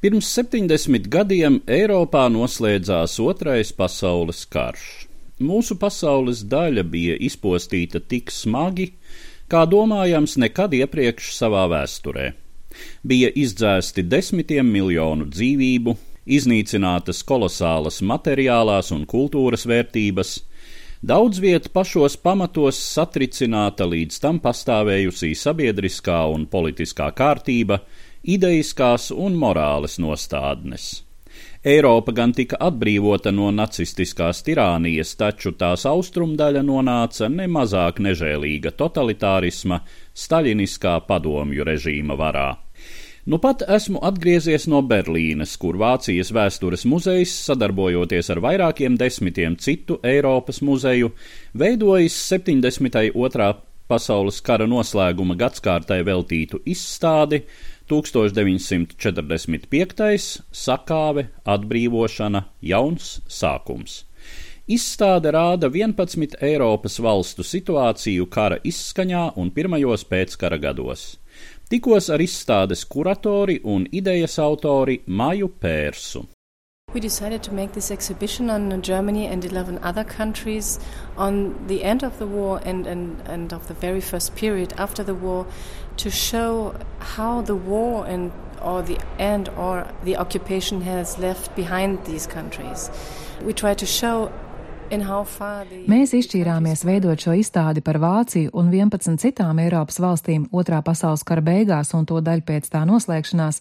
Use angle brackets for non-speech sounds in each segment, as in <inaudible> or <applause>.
Pirms 70 gadiem Eiropā noslēdzās Otrais pasaules karš. Mūsu pasaules daļa bija izpostīta tik smagi, kā domājams nekad iepriekš savā vēsturē. Bija izdzēsti desmitiem miljonu dzīvību, iznīcinātas kolosālas materiālās un kultūras vērtības, daudz viet pašos pamatos satricināta līdz tam pastāvējusī sabiedriskā un politiskā kārtība, ideiskās un morāles nostādnes. Eiropa gan tika atbrīvota no nacistiskās tirānijas, taču tās austrumdaļa nonāca nemazāk nežēlīga totalitārisma, staļiniskā padomju režīma varā. Nu pat esmu atgriezies no Berlīnes, kur Vācijas vēstures muzejs, sadarbojoties ar vairākiem desmitiem citu Eiropas muzeju, veidojis 72. pasaules kara noslēguma gadskārtai veltītu izstādi, 1945. sakāve, atbrīvošana, jauns sākums. Izstāde rāda 11 Eiropas valstu situāciju kara izskaņā un pirmajos pēckara gados. Tikos ar izstādes kuratori un idejas autori Maju Pērsu. We decided to make this exhibition on Germany and 11 other countries on the end of the war and, and, and of the very first period after the war to show how the war and or the end or the occupation has left behind these countries. We try to show Mēs izšķīrāmies veidot šo izstādi par Vāciju un 11 citām Eiropas valstīm otrā pasaules kara beigās un to daļu pēc tā noslēgšanās,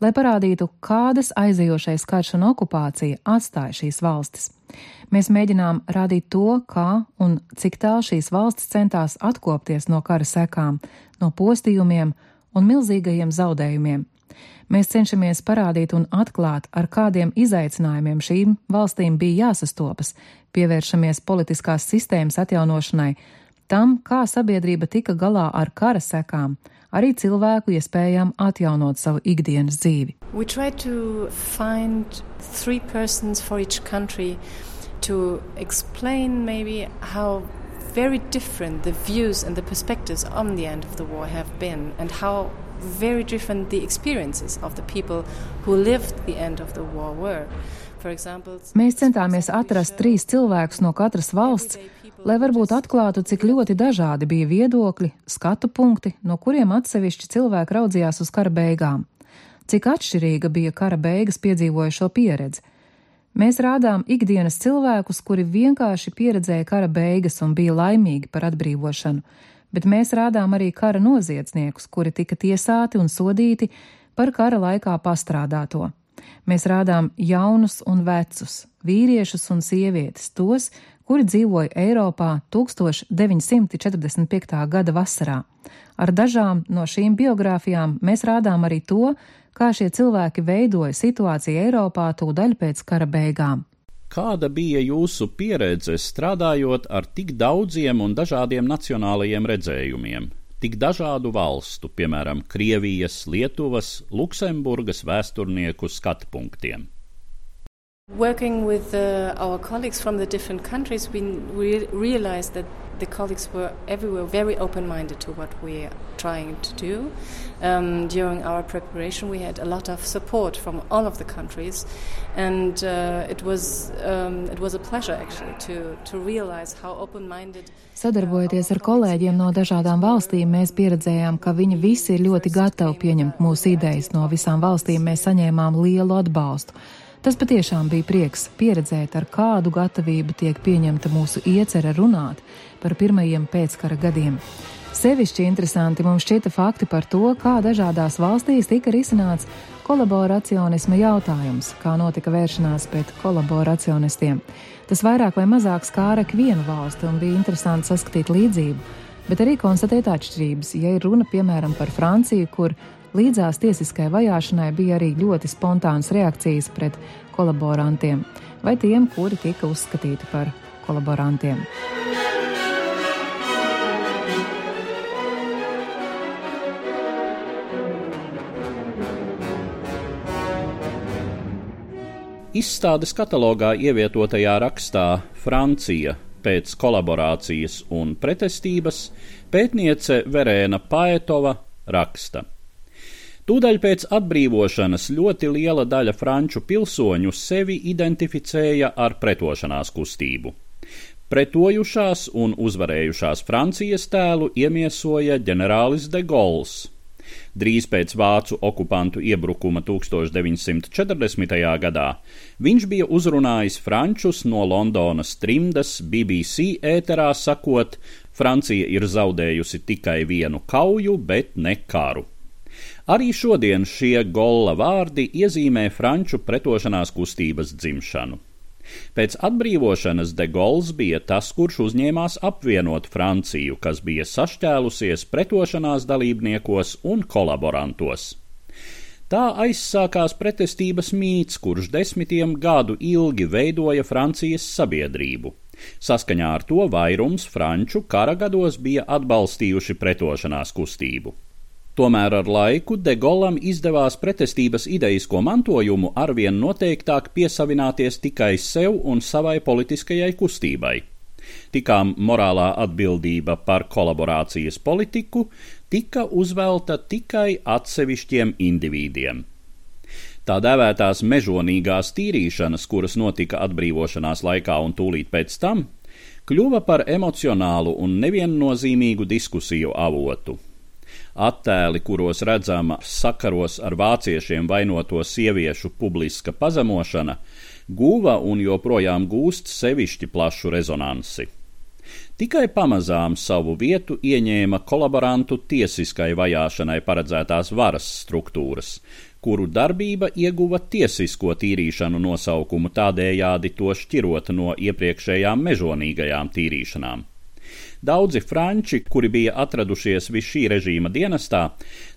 lai parādītu, kādas aizējošais karš un okupācija atstāja šīs valstis. Mēs mēģinām rādīt to, kā un cik tālu šīs valstis centās atkopties no kara sekām, no postījumiem un milzīgajiem zaudējumiem. Mēs cenšamies parādīt un atklāt, ar kādiem izaicinājumiem šīm valstīm bija jāsastopas, pievēršamies politiskās sistēmas atjaunošanai, tam, kā sabiedrība tika galā ar kara sekām, arī cilvēku iespējām atjaunot savu ikdienas dzīvi. To explain maybe how very different the views and the perspectives on the end of the war have been, and how very different the experiences of the people who lived the end of the war were. Example, Mēs centāmies atrast trīs cilvēkus no katras valsts, lai varbūt atklātu, cik ļoti dažādi bija viedokļi, skatu punkti, no kuriem atsevišķi cilvēki raudzījās uz kara beigām, cik atšķirīga bija kara beigas piedzīvojušo pieredzi. Mēs rādām ikdienas cilvēkus, kuri vienkārši pieredzēja kara beigas un bija laimīgi par atbrīvošanu, bet mēs rādām arī kara noziedzniekus, kuri tika tiesāti un sodīti par kara laikā pastrādāto. Mēs rādām jaunus un vecus, vīriešus un sievietes, tos, kuri dzīvoja Eiropā 1945. gada vasarā. Ar dažām no šīm biogrāfijām mēs rādām arī to, kā šie cilvēki veidoja situāciju Eiropā tūdaļ pēc kara beigām. Kāda bija jūsu pieredze strādājot ar tik daudziem un dažādiem nacionālajiem redzējumiem, tik dažādu valstu, piemēram, Krievijas, Lietuvas, Luksemburgas vēsturnieku skatu punktiem? Working with uh, our colleagues from the different countries, we re- realized that the colleagues were everywhere very open minded to what we are trying to do. Um, during our preparation, we had a lot of support from all of the countries, and uh, it, was, um, it was a pleasure actually to, to realize how open minded. Sadarbojoties ar kolēģiem no dažādām valstīm, mēs pieredzējām, ka viņi visi ir ļoti gatavi pieņemt mūsu idejas. No visām valstīm mēs saņēmām lielu atbalstu. Tas patiešām bija prieks pieredzēt, ar kādu gatavību tiek pieņemta mūsu iecerē runāt par pirmajiem pēckara gadiem. Sevišķi interesanti mums šķita fakti par to, kā dažādās valstīs tika risināts kolaboracionisma jautājums, kā notika vēršanās pret kolaboracionistiem. Tas vairāk vai mazāk skāra ikvienu valsti un bija interesanti saskatīt līdzību, bet arī konstatēt atšķirības, ja ir runa piemēram par Franciju, kur līdzās tiesiskai vajāšanai bija arī ļoti spontānas reakcijas pret kolaborantiem vai tiem, kuri tika uzskatīti par kolaborantiem. Izstādes katalogā ievietotajā rakstā Francija pēc kolaborācijas un pretestības pētniece Verēna Paetova raksta. Tūdaļ pēc atbrīvošanas ļoti liela daļa franču pilsoņu sevi identificēja ar pretošanās kustību. Pretojušās un uzvarējušās Francijas tēlu iemiesoja ģenerālis de Gauls, Drīz pēc vācu okupantu iebrukuma 1940. gadā viņš bija uzrunājis frančus no Londonas trimdas BBC ēterā sakot, Francija ir zaudējusi tikai vienu kauju, bet ne karu. Arī šodien šie golla vārdi iezīmē franču pretošanās kustības dzimšanu. Pēc atbrīvošanas de Gauls bija tas, kurš uzņēmās apvienot Franciju, kas bija sašķēlusies pretošanās dalībniekos un kolaborantos. Tā aizsākās pretestības mīts, kurš desmitiem gadu ilgi veidoja Francijas sabiedrību. Saskaņā ar to vairums franču kara gados bija atbalstījuši pretošanās kustību. Tomēr ar laiku Degolam izdevās pretestības idejisko mantojumu arvien noteiktāk piesavināties tikai sev un savai politiskajai kustībai. Tikām morālā atbildība par kolaborācijas politiku tika uzvelta tikai atsevišķiem individiem. Tā dēvētās mežonīgās tīrīšanas, kuras notika atbrīvošanās laikā un tūlīt pēc tam, kļuva par emocionālu un neviennozīmīgu diskusiju avotu attēli, kuros redzama sakaros ar vāciešiem vainoto sieviešu publiska pazemošana, guva un joprojām gūst sevišķi plašu rezonansi. Tikai pamazām savu vietu ieņēma kolaborantu tiesiskai vajāšanai paredzētās varas struktūras, kuru darbība ieguva tiesisko tīrīšanu nosaukumu tādējādi to šķirot no iepriekšējām mežonīgajām tīrīšanām. Daudzi franči, kuri bija atradušies vis šī režīma dienestā,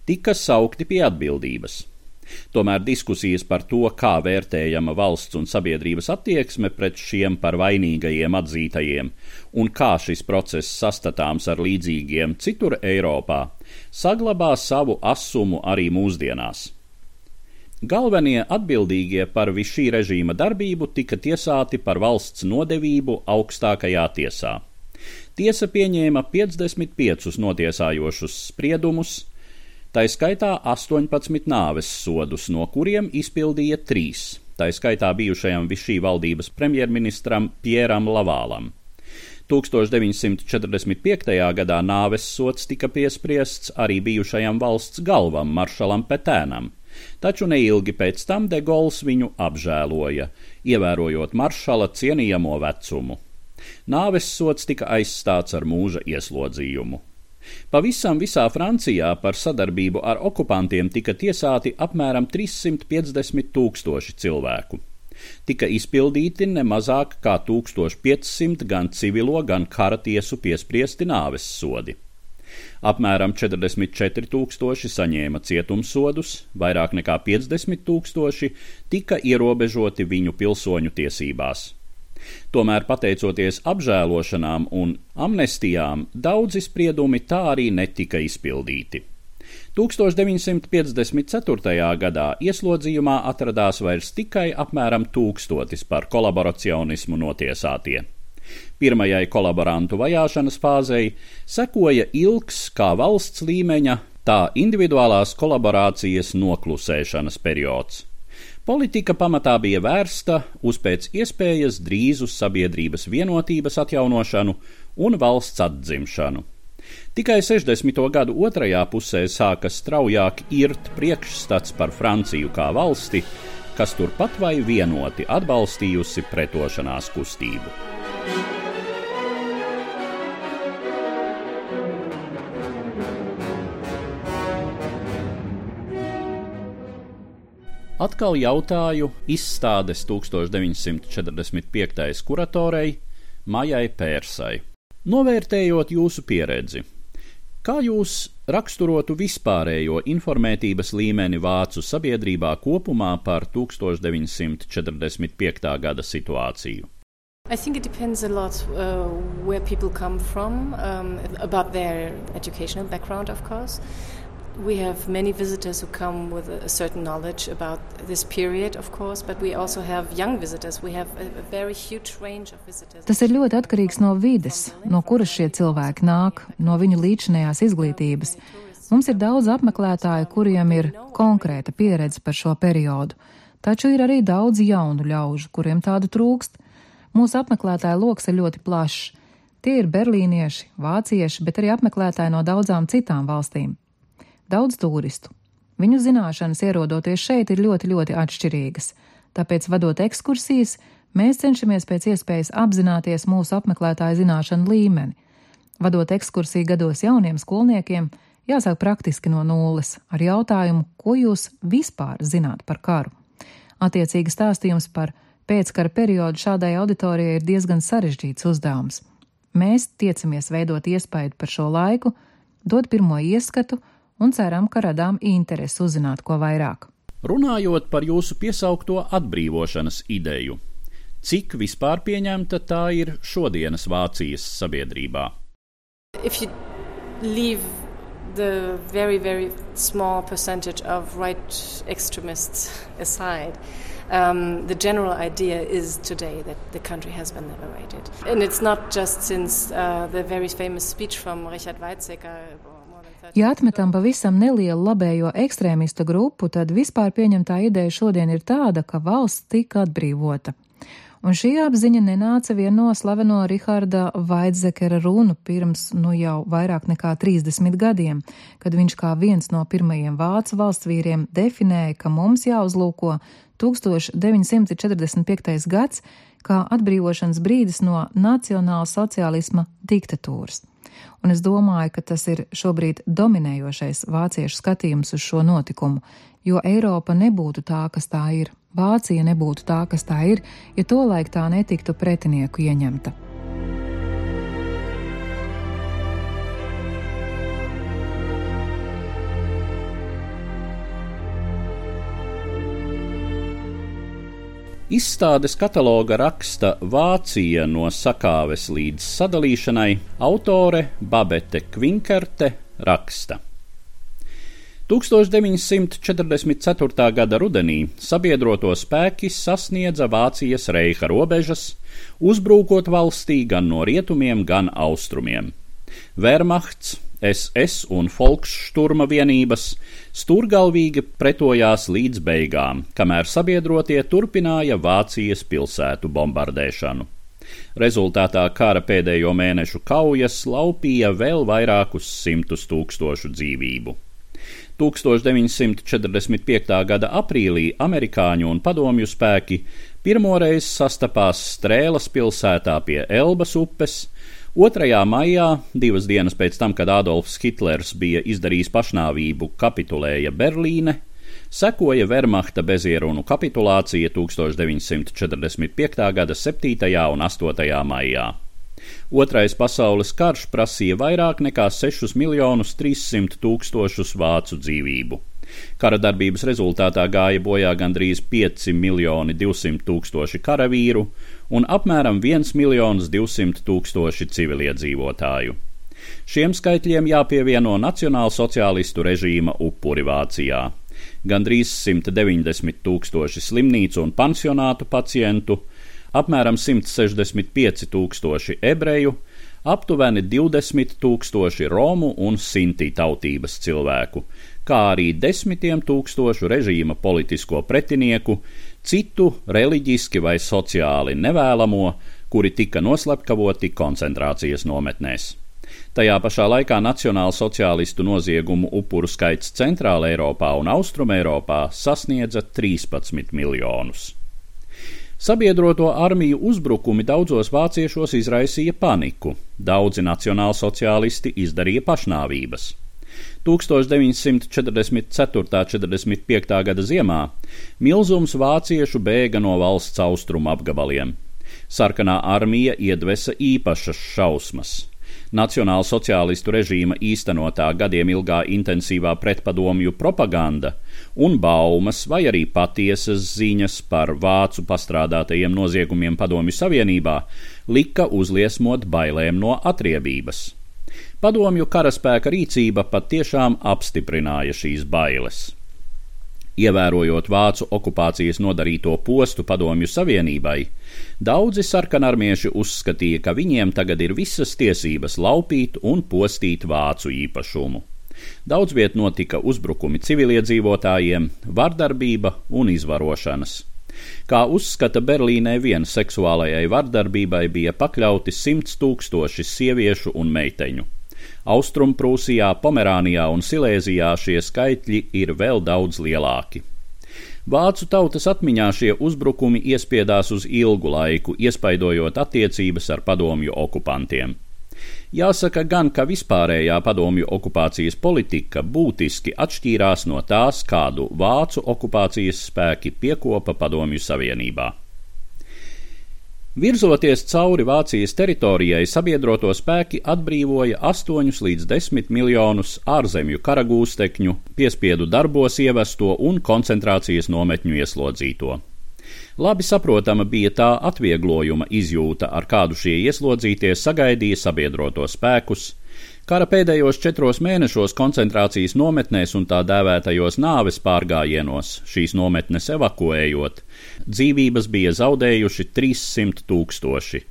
tika saukti pie atbildības. Tomēr diskusijas par to, kā vērtējama valsts un sabiedrības attieksme pret šiem par vainīgajiem atzītajiem un kā šis process sastatāms ar līdzīgiem citur Eiropā, saglabā savu asumu arī mūsdienās. Galvenie atbildīgie par visu šī režīma darbību tika tiesāti par valsts nodevību augstākajā tiesā. Tiesa pieņēma 55 notiesājošus spriedumus, tā skaitā 18 nāves sodus, no kuriem izpildīja trīs, tā skaitā bijušajam Višī valdības premjerministram Pieram Lavālam. 1945. gadā nāves sots tika piespriests arī bijušajam valsts galvam Maršalam Petēnam, taču neilgi pēc tam De Gauls viņu apžēloja, ievērojot Maršala cienījamo vecumu. Nāves sots tika aizstāts ar mūža ieslodzījumu. Pavisam visā Francijā par sadarbību ar okupantiem tika tiesāti apmēram 350 tūkstoši cilvēku. Tika izpildīti ne mazāk kā 1500 gan civilo, gan kara tiesu piespriesti nāves sodi. Apmēram 44 tūkstoši saņēma cietumsodus, vairāk nekā 50 tūkstoši tika ierobežoti viņu pilsoņu tiesībās. Tomēr, pateicoties apžēlošanām un amnestijām, daudzi spriedumi tā arī netika izpildīti. 1954. gadā ieslodzījumā atradās vairs tikai apmēram tūkstotis par kolaboracionismu notiesātie. Pirmajai kolaborantu vajāšanas fāzei sekoja ilgs kā valsts līmeņa, tā individuālās kolaborācijas noklusēšanas periods. Politika pamatā bija vērsta uz pēc iespējas drīzu sabiedrības vienotības atjaunošanu un valsts atzimšanu. Tikai 60. gadu otrajā pusē sāka straujāk irt priekšstats par Franciju kā valsti, kas turpat vai vienoti atbalstījusi pretošanās kustību. Atkal jautāju izstādes 1945. kuratorei Majai Pērsai. Novērtējot jūsu pieredzi, kā jūs raksturotu vispārējo informētības līmeni vācu sabiedrībā kopumā par 1945. gada situāciju? I think it depends a lot uh, where people come from, um, about their educational background, of course. We have many visitors who come with a certain knowledge about this period, of course, but we also have young visitors. We have a, very huge range of visitors. Tas ir ļoti atkarīgs no vides, no kuras šie cilvēki nāk, no viņu līdzinējās izglītības. Mums ir daudz apmeklētāju, kuriem ir konkrēta pieredze par šo periodu, taču ir arī daudz jaunu ļaužu, kuriem tādu trūkst. Mūsu apmeklētāju lokus ir ļoti plašs. Tie ir berlīnieši, vācieši, bet arī apmeklētāji no daudzām citām valstīm daudz turistu. Viņu zināšanas ierodoties šeit ir ļoti, ļoti atšķirīgas, tāpēc, vadot ekskursijas, mēs cenšamies pēc iespējas apzināties mūsu apmeklētāju zināšanu līmeni. Vadot ekskursiju gados jauniem skolniekiem, jāsāk praktiski no nulles ar jautājumu, ko jūs vispār zināt par karu. Attiecīgi stāstījums par pēckara periodu šādai auditorijai ir diezgan sarežģīts uzdevums. Mēs tiecamies veidot iespēju par šo laiku, dot pirmo ieskatu un ceram, ka radām interesi uzzināt ko vairāk. Runājot par jūsu piesaukto atbrīvošanas ideju, cik vispār pieņemta tā ir šodienas Vācijas sabiedrībā? the very, very small percentage of right extremists aside, um, the general idea is today that the country has been liberated. And it's not just since uh, the very famous speech from Richard Weizsäcker. Ja atmetam pavisam nelielu labējo ekstrēmistu grupu, tad vispār pieņemtā ideja šodien ir tāda, ka valsts tika atbrīvota. Un šī apziņa nenāca vien no slaveno Riharda Vaidzekera runu pirms nu jau vairāk nekā 30 gadiem, kad viņš kā viens no pirmajiem vācu valstsvīriem definēja, ka mums jāuzlūko 1945. gads kā atbrīvošanas brīdis no nacionāla sociālisma diktatūras un es domāju, ka tas ir šobrīd dominējošais vāciešu skatījums uz šo notikumu, jo Eiropa nebūtu tā, kas tā ir, Vācija nebūtu tā, kas tā ir, ja tolaik tā netiktu pretinieku ieņemta. Izstādes kataloga raksta Vācija no sakāves līdz sadalīšanai autore Babete Kvinkerte raksta. 1944. gada rudenī sabiedroto spēki sasniedza Vācijas reiha robežas, uzbrūkot valstī gan no rietumiem, gan austrumiem. Wehrmachts SS un Folkšturma vienības stūrgalvīgi pretojās līdz beigām, kamēr sabiedrotie turpināja Vācijas pilsētu bombardēšanu. Rezultātā kara pēdējo mēnešu kaujas laupīja vēl vairākus simtus tūkstošu dzīvību. 1945. gada aprīlī amerikāņu un padomju spēki pirmoreiz sastapās Strēlas pilsētā pie Elbas upes, 2. maijā, divas dienas pēc tam, kad Adolfs Hitlers bija izdarījis pašnāvību, kapitulēja Berlīne, sekoja Wehrmachta bezierunu kapitulācija 1945. gada 7. un 8. maijā. Otrais pasaules karš prasīja vairāk nekā 6 miljonus 300 tūkstošus vācu dzīvību. Kara darbības rezultātā gāja bojā gandrīz 5 miljoni 200 tūkstoši karavīru un apmēram 1 miljons 200 tūkstoši civiliedzīvotāju. Šiem skaitļiem jāpievieno nacionālsociālistu režīma upuri Vācijā. Gandrīz 190 tūkstoši slimnīcu un pansionātu pacientu, apmēram 165 tūkstoši ebreju, aptuveni 20 tūkstoši romu un sinti tautības cilvēku, kā arī desmitiem tūkstošu režīma politisko pretinieku, citu reliģiski vai sociāli nevēlamo, kuri tika noslepkavoti koncentrācijas nometnēs. Tajā pašā laikā nacionāla sociālistu noziegumu upuru skaits Centrāla Eiropā un Austrum Eiropā sasniedza 13 miljonus. Sabiedroto armiju uzbrukumi daudzos vāciešos izraisīja paniku. Daudzi nacionālsociālisti izdarīja pašnāvības. 1944.-45. gada ziemā milzums vāciešu bēga no valsts austrumu apgabaliem. Sarkanā armija iedvesa īpašas šausmas. Nacionāla sociālistu režīma īstenotā gadiem ilgā intensīvā pretpadomju propaganda un baumas vai arī patiesas ziņas par vācu pastrādātajiem noziegumiem Padomju Savienībā lika uzliesmot bailēm no atriebības. Padomju karaspēka rīcība patiešām apstiprināja šīs bailes. Ievērojot vācu okupācijas nodarīto postu Padomju Savienībai, daudzi sarkanarmieši uzskatīja, ka viņiem tagad ir visas tiesības laupīt un postīt vācu īpašumu. Daudz viet notika uzbrukumi civiliedzīvotājiem, vardarbība un izvarošanas. Kā uzskata Berlīnē vien seksuālajai vardarbībai bija pakļauti simts tūkstoši sieviešu un meiteņu. Austrumprūsijā, Pomerānijā un Silēzijā šie skaitļi ir vēl daudz lielāki. Vācu tautas atmiņā šie uzbrukumi iespiedās uz ilgu laiku, iespaidojot attiecības ar padomju okupantiem. Jāsaka gan, ka vispārējā padomju okupācijas politika būtiski atšķīrās no tās, kādu vācu okupācijas spēki piekopa padomju savienībā. Virzoties cauri Vācijas teritorijai, sabiedroto spēki atbrīvoja 8 līdz 10 miljonus ārzemju karagūstekņu, piespiedu darbos ievesto un koncentrācijas nometņu ieslodzīto. Labi saprotama bija tā atvieglojuma izjūta, ar kādu šie ieslodzītie sagaidīja sabiedroto spēkus, Kara pēdējos četros mēnešos koncentrācijas nometnēs un tā dēvētajos nāves pārgājienos, šīs nometnes evakuējot, dzīvības bija zaudējuši 300 tūkstoši.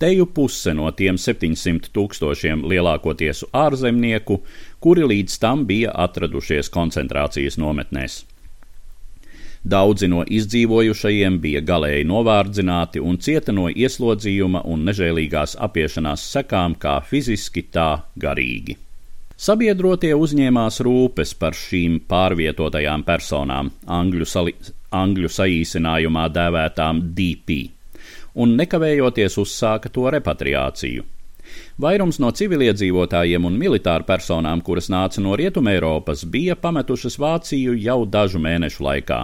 Teju puse no tiem 700 tūkstošiem lielākoties ārzemnieku, kuri līdz tam bija atradušies koncentrācijas nometnēs. Daudzi no izdzīvojušajiem bija galēji novārdzināti un cieta no ieslodzījuma un nežēlīgās apiešanās sekām kā fiziski, tā garīgi. Sabiedrotie uzņēmās rūpes par šīm pārvietotajām personām, angļu, sali, angļu saīsinājumā dēvētām DP, un nekavējoties uzsāka to repatriāciju. Vairums no civiliedzīvotājiem un militāru personām, kuras nāca no Rietumēropas, bija pametušas Vāciju jau dažu mēnešu laikā.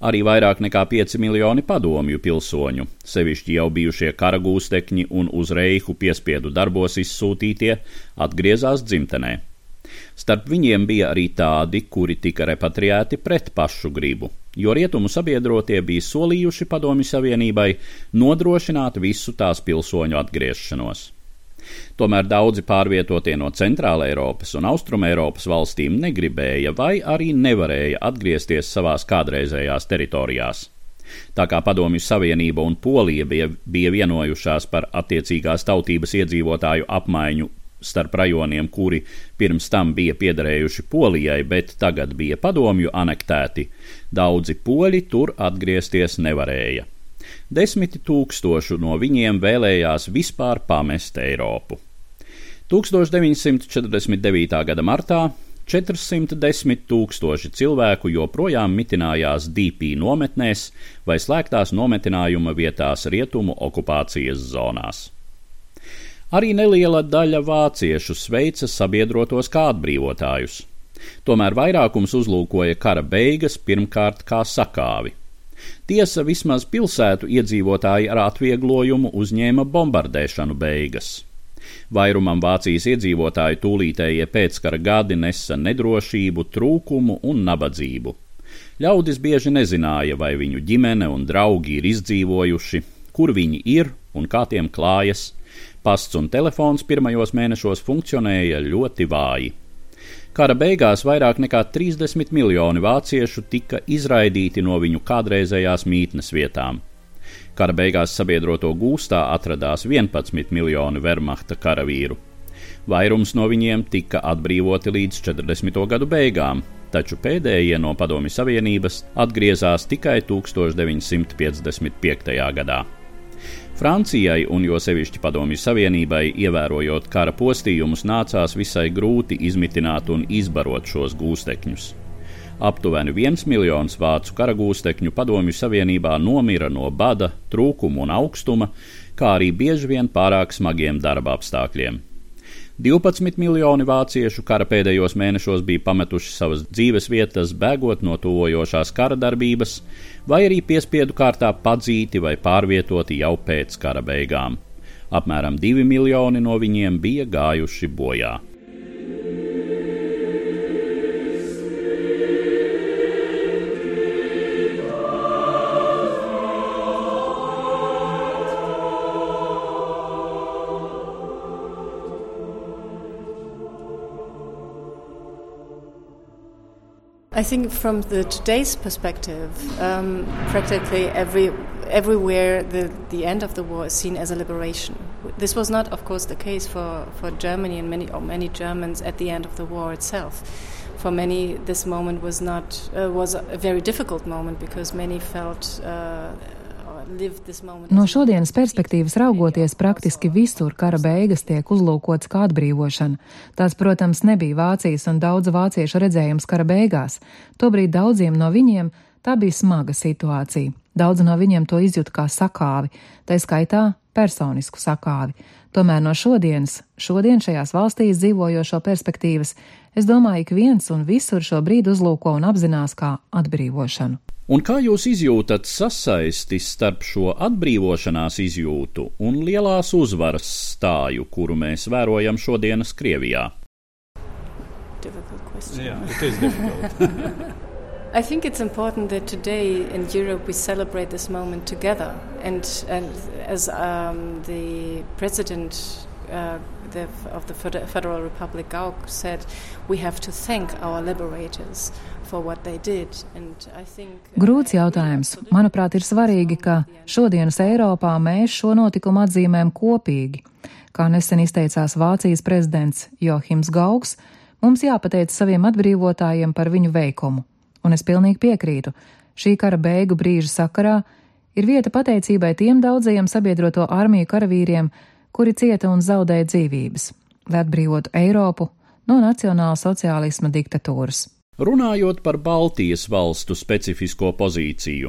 Arī vairāk nekā 5 miljoni padomju pilsoņu, sevišķi jau bijušie karagūstekņi un uz reihu piespiedu darbos izsūtītie, atgriezās dzimtenē. Starp viņiem bija arī tādi, kuri tika repatriēti pret pašu gribu, jo rietumu sabiedrotie bija solījuši Padomju Savienībai nodrošināt visu tās pilsoņu atgriešanos. Tomēr daudzi pārvietotie no Centrāla Eiropas un Austruma Eiropas valstīm negribēja vai arī nevarēja atgriezties savās kādreizējās teritorijās. Tā kā Padomju Savienība un Polija bija, bija vienojušās par attiecīgās tautības iedzīvotāju apmaiņu starp rajoniem, kuri pirms tam bija piederējuši Polijai, bet tagad bija padomju anektēti, daudzi poļi tur atgriezties nevarēja. Desmiti tūkstošu no viņiem vēlējās vispār pamest Eiropu. 1949. gada martā 410 tūkstoši cilvēku joprojām mitinājās DP nometnēs vai slēgtās nometinājuma vietās rietumu okupācijas zonās. Arī neliela daļa vāciešu sveica sabiedrotos kā atbrīvotājus. Tomēr vairākums uzlūkoja kara beigas pirmkārt kā sakāvi. Tiesa vismaz pilsētu iedzīvotāji ar atvieglojumu uzņēma bombardēšanu beigas. Vairumam Vācijas iedzīvotāju tūlītējie pēckara gadi nesa nedrošību, trūkumu un nabadzību. Ļaudis bieži nezināja, vai viņu ģimene un draugi ir izdzīvojuši, kur viņi ir un kā tiem klājas. Pasts un telefons pirmajos mēnešos funkcionēja ļoti vāji. Kara beigās vairāk nekā 30 miljoni vāciešu tika izraidīti no viņu kādreizējās mītnes vietām. Kara beigās sabiedroto gūstā atradās 11 miljoni Wehrmachta karavīru. Vairums no viņiem tika atbrīvoti līdz 40. gadu beigām, taču pēdējie no Padomju Savienības atgriezās tikai 1955. gadā. Francijai un jo sevišķi Padomju Savienībai, ievērojot kara postījumus, nācās visai grūti izmitināt un izbarot šos gūstekņus. Aptuveni viens miljons vācu karagūstekņu Padomju Savienībā nomira no bada, trūkuma un augstuma, kā arī bieži vien pārāk smagiem darba apstākļiem. 12 miljoni vāciešu kara pēdējos mēnešos bija pametuši savas dzīves vietas, bēgot no tuvojošās kara darbības, vai arī piespiedu kārtā padzīti vai pārvietoti jau pēc kara beigām. Apmēram 2 miljoni no viņiem bija gājuši bojā. I think from the today's perspective, um, practically every everywhere the, the end of the war is seen as a liberation. This was not, of course, the case for, for Germany and many or many Germans at the end of the war itself. For many, this moment was not uh, was a very difficult moment because many felt. Uh, No šodienas perspektīvas raugoties, praktiski visur kara beigas tiek uzlūkots kā atbrīvošana. Tās, protams, nebija Vācijas un daudzu vāciešu redzējums kara beigās. Tobrīd daudziem no viņiem tā bija smaga situācija. Daudz no viņiem to izjūta kā sakāvi, tā skaitā personisku sakāvi. Tomēr no šodienas, šodien šajās valstīs dzīvojošo perspektīvas, es domāju, ka viens un visur šo brīdi uzlūko un apzinās kā atbrīvošanu. Un kā jūs izjūtat sasaisti starp šo atbrīvošanās izjūtu un lielās uzvaras stāju, kuru mēs vērojam šodienas Krievijā? Yeah, <laughs> I think it's important that today in Europe we celebrate this moment together. And, and as um, the president uh, the, of the Federal Republic, Gauck, said, we have to thank our liberators Grūts jautājums. Manuprāt, ir svarīgi, ka šodienas Eiropā mēs šo notikumu atzīmējam kopīgi. Kā nesen izteicās Vācijas prezidents Johims Gauks, mums jāpateic saviem atbrīvotājiem par viņu veikumu. Un es pilnīgi piekrītu. Šī kara beigu brīža sakarā ir vieta pateicībai tiem daudzajiem sabiedroto armiju karavīriem, kuri cieta un zaudēja dzīvības, lai atbrīvotu Eiropu no nacionāla sociālisma diktatūras. Runājot par Baltijas valstu specifisko pozīciju,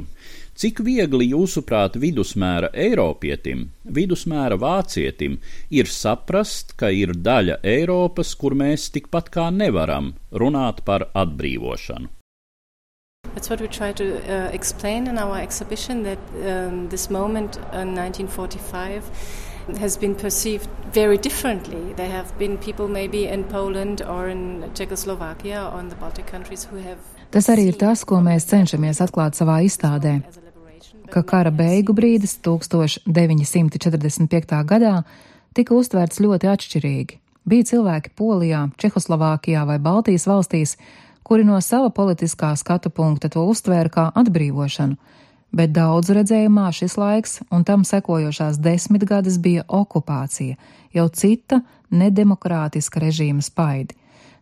cik viegli jūsuprāt vidusmēra Eiropietim, vidusmēra vācietim ir saprast, ka ir daļa Eiropas, kur mēs tikpat kā nevaram runāt par atbrīvošanu? That's what we try to uh, explain in our exhibition that um, this moment in 1945 has been perceived very differently. There have been people maybe in Poland or in Czechoslovakia or in the Baltic countries who have. Tas arī ir tas, ko mēs cenšamies atklāt savā izstādē. Ka kara beigu brīdis 1945. gadā tika uztverts ļoti atšķirīgi. Bija cilvēki Polijā, Čehoslovākijā vai Baltijas valstīs, kuri no sava politiskā skatu punkta to uztvēra kā atbrīvošanu, bet daudzu redzējumā šis laiks un tam sekojošās desmitgades bija okupācija, jau cita nedemokrātiska režīma spaidi.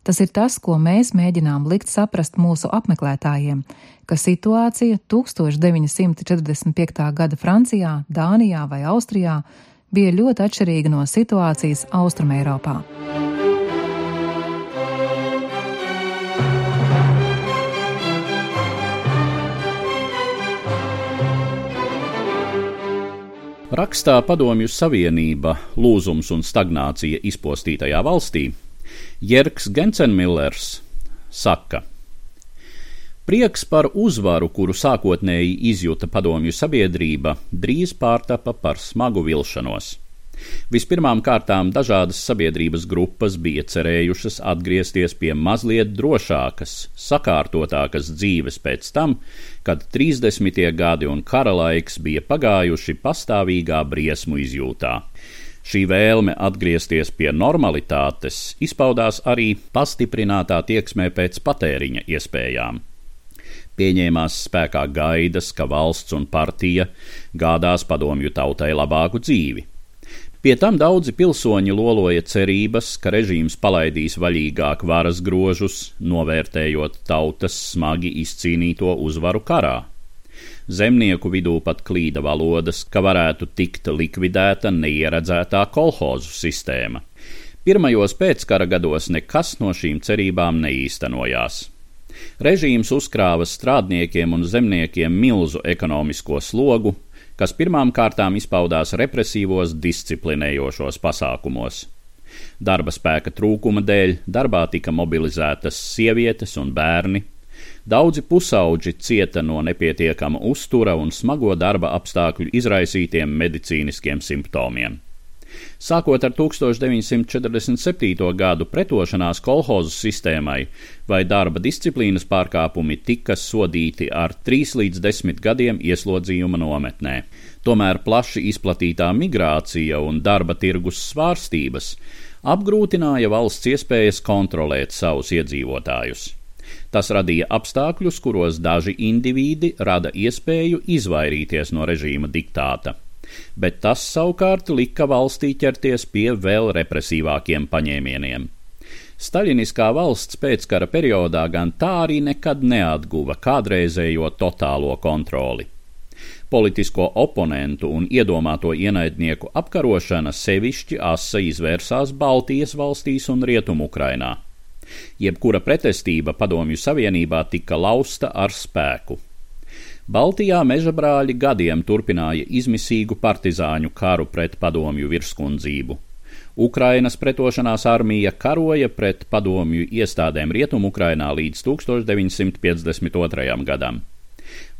Tas ir tas, ko mēs mēģinām likt saprast mūsu apmeklētājiem, ka situācija 1945. gada Francijā, Dānijā vai Austrijā bija ļoti atšķirīga no situācijas Austrumēropā. Rakstā Padomju Savienība - lūzums un stagnācija izpostītajā valstī, Jerks Gensenmillers saka: Prieks par uzvaru, kuru sākotnēji izjuta padomju sabiedrība, drīz pārtapa par smagu vilšanos. Vispirmām kārtām dažādas sabiedrības grupas bija cerējušas atgriezties pie mazliet drošākas, sakārtotākas dzīves pēc tam, kad 30. gadi un kara laiks bija pagājuši pastāvīgā briesmu izjūtā. Šī vēlme atgriezties pie normalitātes izpaudās arī pastiprinātā tieksmē pēc patēriņa iespējām pieņēmās spēkā gaidas, ka valsts un partija gādās padomju tautai labāku dzīvi. Pie tam daudzi pilsoņi loloja cerības, ka režīms palaidīs vaļīgāk varas grožus, novērtējot tautas smagi izcīnīto uzvaru karā. Zemnieku vidū pat klīda valodas, ka varētu tikt likvidēta neieredzētā kolhozu sistēma. Pirmajos pēckara gados nekas no šīm cerībām neīstenojās. Režīms uzkrāva strādniekiem un zemniekiem milzu ekonomisko slogu, kas pirmām kārtām izpaudās represīvos disciplinējošos pasākumos. Darba spēka trūkuma dēļ darbā tika mobilizētas sievietes un bērni. Daudzi pusauģi cieta no nepietiekama uztura un smago darba apstākļu izraisītiem medicīniskiem simptomiem. Sākot ar 1947. gadu pretošanās kolhozu sistēmai vai darba disciplīnas pārkāpumi tika sodīti ar 3 līdz 10 gadiem ieslodzījuma nometnē. Tomēr plaši izplatītā migrācija un darba tirgus svārstības apgrūtināja valsts iespējas kontrolēt savus iedzīvotājus. Tas radīja apstākļus, kuros daži indivīdi rada iespēju izvairīties no režīma diktāta bet tas savukārt lika valstī ķerties pie vēl represīvākiem paņēmieniem. Staļiniskā valsts pēckara periodā gan tā arī nekad neatguva kādreizējo totālo kontroli. Politisko oponentu un iedomāto ienaidnieku apkarošana sevišķi asa izvērsās Baltijas valstīs un Rietumukrainā. Jebkura pretestība Padomju Savienībā tika lausta ar spēku. Baltijā meža brāļi gadiem turpināja izmisīgu partizāņu karu pret padomju virskundzību. Ukrainas pretošanās armija karoja pret padomju iestādēm Rietumukrainā līdz 1952. gadam.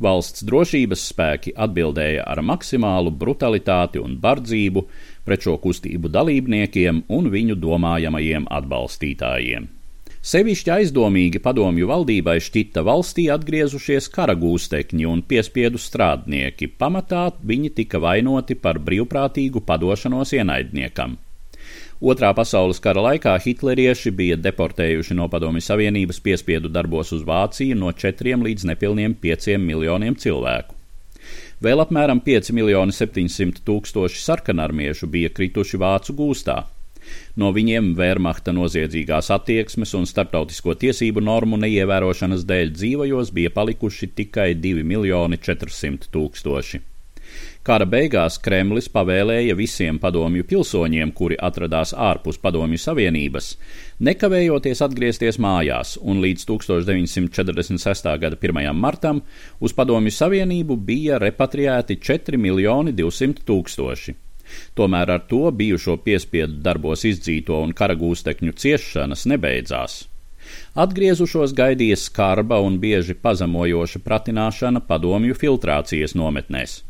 Valsts drošības spēki atbildēja ar maksimālu brutalitāti un bardzību pret šo kustību dalībniekiem un viņu domājamajiem atbalstītājiem. Sevišķi aizdomīgi padomju valdībai šķita valstī atgriezušies kara gūstekņi un piespiedu strādnieki. Pamatā viņi tika vainoti par brīvprātīgu padošanos ienaidniekam. Otrā pasaules kara laikā hitlerieši bija deportējuši no Padomju Savienības piespiedu darbos uz Vāciju no 4 līdz nepilniem 5 miljoniem cilvēku. Vēl apmēram 5 miljoni 700 tūkstoši sarkanarmiešu bija krituši vācu gūstā. No viņiem Wehrmachta noziedzīgās attieksmes un starptautisko tiesību normu neievērošanas dēļ dzīvajos bija palikuši tikai 2 miljoni 400 tūkstoši. Kara beigās Kremlis pavēlēja visiem padomju pilsoņiem, kuri atradās ārpus padomju savienības, nekavējoties atgriezties mājās, un līdz 1946. gada 1. martam uz padomju savienību bija repatriēti 4 miljoni 200 tūkstoši. Tomēr ar to bijušo piespiedu darbos izdzīto un karagūstekņu ciešanas nebeidzās. Atgriezušos gaidīja skarba un bieži pazemojoša pratināšana padomju filtrācijas nometnēs.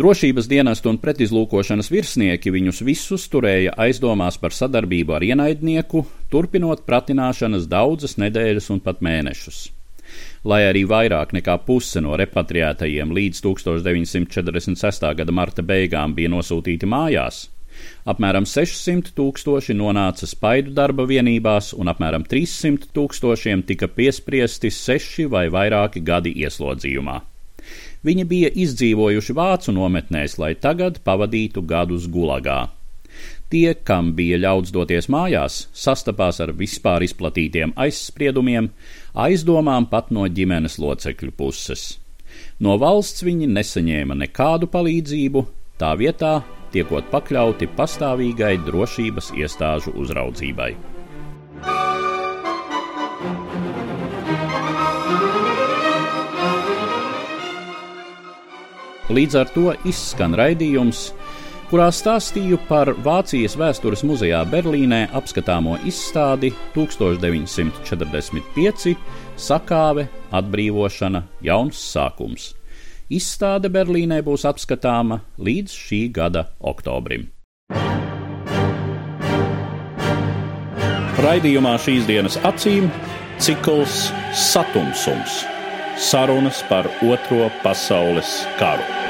Drošības dienestu un pretizlūkošanas virsnieki viņus visus turēja aizdomās par sadarbību ar ienaidnieku, turpinot pratināšanas daudzas nedēļas un pat mēnešus lai arī vairāk nekā puse no repatriētajiem līdz 1946. gada marta beigām bija nosūtīti mājās. Apmēram 600 tūkstoši nonāca spaidu darba vienībās, un apmēram 300 tūkstošiem tika piespriesti seši vai vairāki gadi ieslodzījumā. Viņi bija izdzīvojuši vācu nometnēs, lai tagad pavadītu gadus gulagā. Tie, kam bija ļauts doties mājās, sastapās ar vispār izplatītiem aizspriedumiem, aizdomām pat no ģimenes locekļu puses. No valsts viņi nesaņēma nekādu palīdzību, tā vietā tiekot pakļauti pastāvīgai drošības iestāžu uzraudzībai. Līdz ar to izskan raidījums kurā stāstīju par Vācijas vēstures muzejā Berlīnē apskatāmo izstādi 1945 Sakāve, atbrīvošana, jauns sākums. Izstāde Berlīnē būs apskatāma līdz šī gada oktobrim. Raidījumā šīs dienas acīm cikls Satumsums - sarunas par Otro pasaules karu.